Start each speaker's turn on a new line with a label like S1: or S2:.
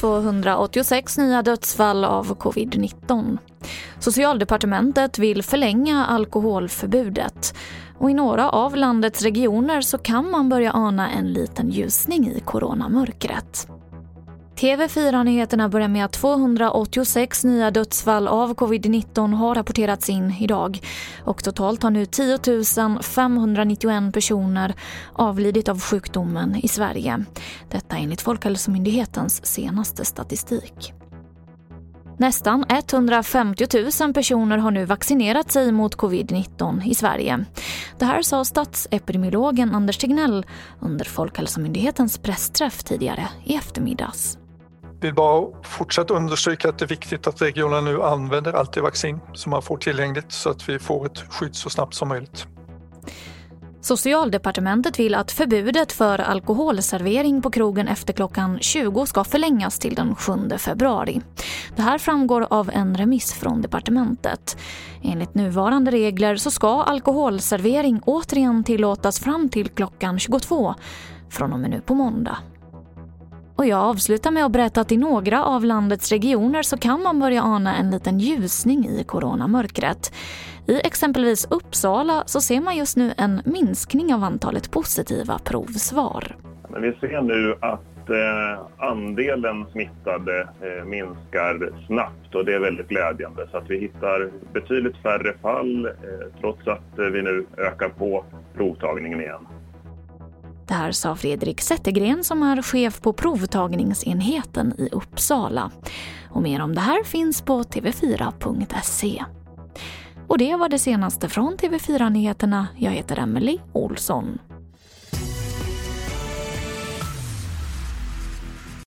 S1: 286 nya dödsfall av covid-19. Socialdepartementet vill förlänga alkoholförbudet och i några av landets regioner så kan man börja ana en liten ljusning i coronamörkret. TV4-nyheterna börjar med att 286 nya dödsfall av covid-19 har rapporterats in idag och totalt har nu 10 591 personer avlidit av sjukdomen i Sverige. Detta enligt Folkhälsomyndighetens senaste statistik. Nästan 150 000 personer har nu vaccinerat sig mot covid-19 i Sverige. Det här sa statsepidemiologen Anders Tegnell under Folkhälsomyndighetens pressträff tidigare i eftermiddags
S2: vill bara fortsätta understryka att det är viktigt att regionerna nu använder allt det vaccin som man får tillgängligt så att vi får ett skydd så snabbt som möjligt.
S1: Socialdepartementet vill att förbudet för alkoholservering på krogen efter klockan 20 ska förlängas till den 7 februari. Det här framgår av en remiss från departementet. Enligt nuvarande regler så ska alkoholservering återigen tillåtas fram till klockan 22 från och med nu på måndag. Och jag avslutar med att berätta att i några av landets regioner så kan man börja ana en liten ljusning i coronamörkret. I exempelvis Uppsala så ser man just nu en minskning av antalet positiva provsvar.
S3: Men vi ser nu att eh, andelen smittade eh, minskar snabbt och det är väldigt glädjande så att vi hittar betydligt färre fall eh, trots att eh, vi nu ökar på provtagningen igen.
S1: Det här sa Fredrik Zettergren som är chef på provtagningsenheten i Uppsala. Och mer om det här finns på tv4.se. Och det var det senaste från TV4 Nyheterna. Jag heter Emily Olsson.